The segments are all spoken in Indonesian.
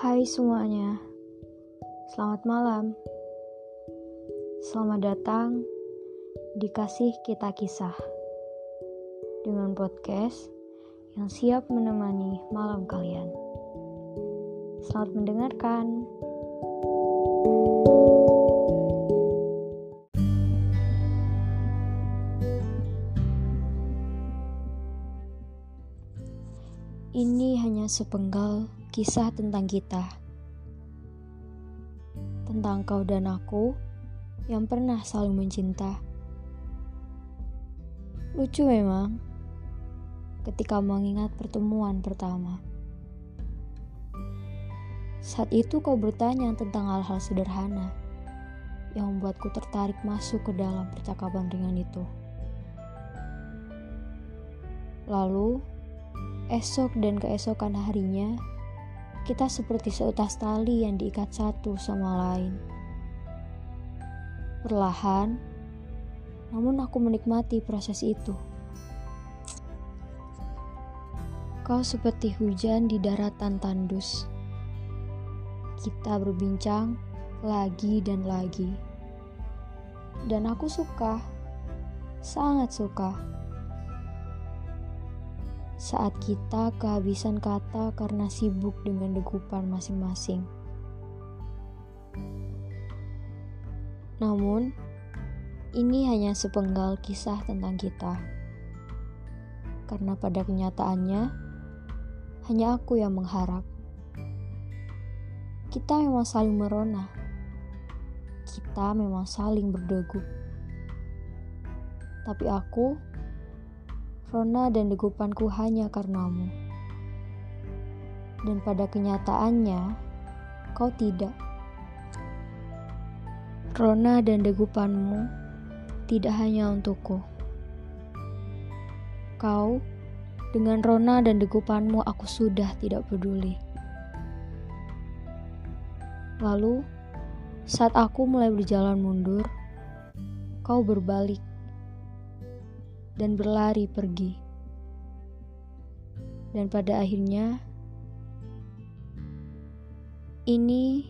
Hai semuanya, selamat malam. Selamat datang di Kasih Kita Kisah dengan podcast yang siap menemani malam kalian. Selamat mendengarkan. Ini hanya sepenggal kisah tentang kita. Tentang kau dan aku yang pernah saling mencinta. Lucu memang ketika mengingat pertemuan pertama. Saat itu kau bertanya tentang hal-hal sederhana yang membuatku tertarik masuk ke dalam percakapan ringan itu. Lalu, Esok dan keesokan harinya, kita seperti seutas tali yang diikat satu sama lain. Perlahan, namun aku menikmati proses itu. Kau seperti hujan di daratan tandus. Kita berbincang lagi dan lagi. Dan aku suka, sangat suka saat kita kehabisan kata karena sibuk dengan degupan masing-masing. Namun, ini hanya sepenggal kisah tentang kita. Karena pada kenyataannya, hanya aku yang mengharap. Kita memang saling merona. Kita memang saling berdegup. Tapi aku Rona dan degupanku hanya karenamu. Dan pada kenyataannya, kau tidak. Rona dan degupanmu tidak hanya untukku. Kau, dengan Rona dan degupanmu aku sudah tidak peduli. Lalu, saat aku mulai berjalan mundur, kau berbalik dan berlari pergi. Dan pada akhirnya, ini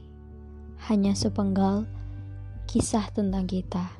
hanya sepenggal kisah tentang kita.